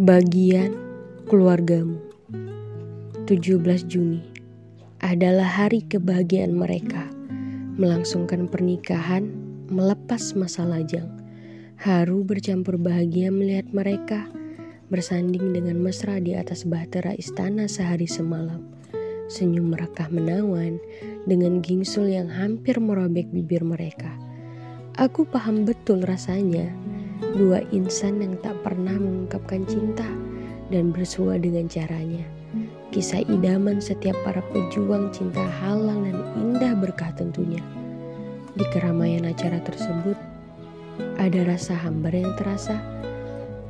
Bagian keluargamu. 17 Juni adalah hari kebahagiaan mereka Melangsungkan pernikahan, melepas masa lajang Haru bercampur bahagia melihat mereka Bersanding dengan mesra di atas bahtera istana sehari semalam Senyum mereka menawan dengan gingsul yang hampir merobek bibir mereka Aku paham betul rasanya Dua insan yang tak pernah mengungkapkan cinta dan bersua dengan caranya. Kisah idaman setiap para pejuang cinta halal dan indah berkah tentunya. Di keramaian acara tersebut, ada rasa hambar yang terasa.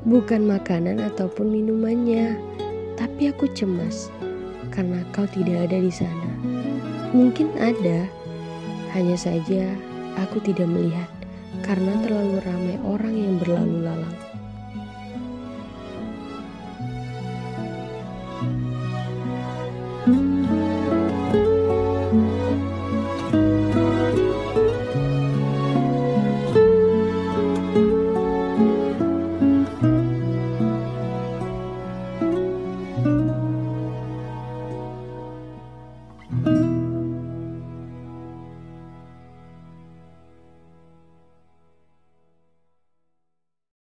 Bukan makanan ataupun minumannya, tapi aku cemas karena kau tidak ada di sana. Mungkin ada, hanya saja aku tidak melihat karena terlalu ramai orang yang berlalu lalang.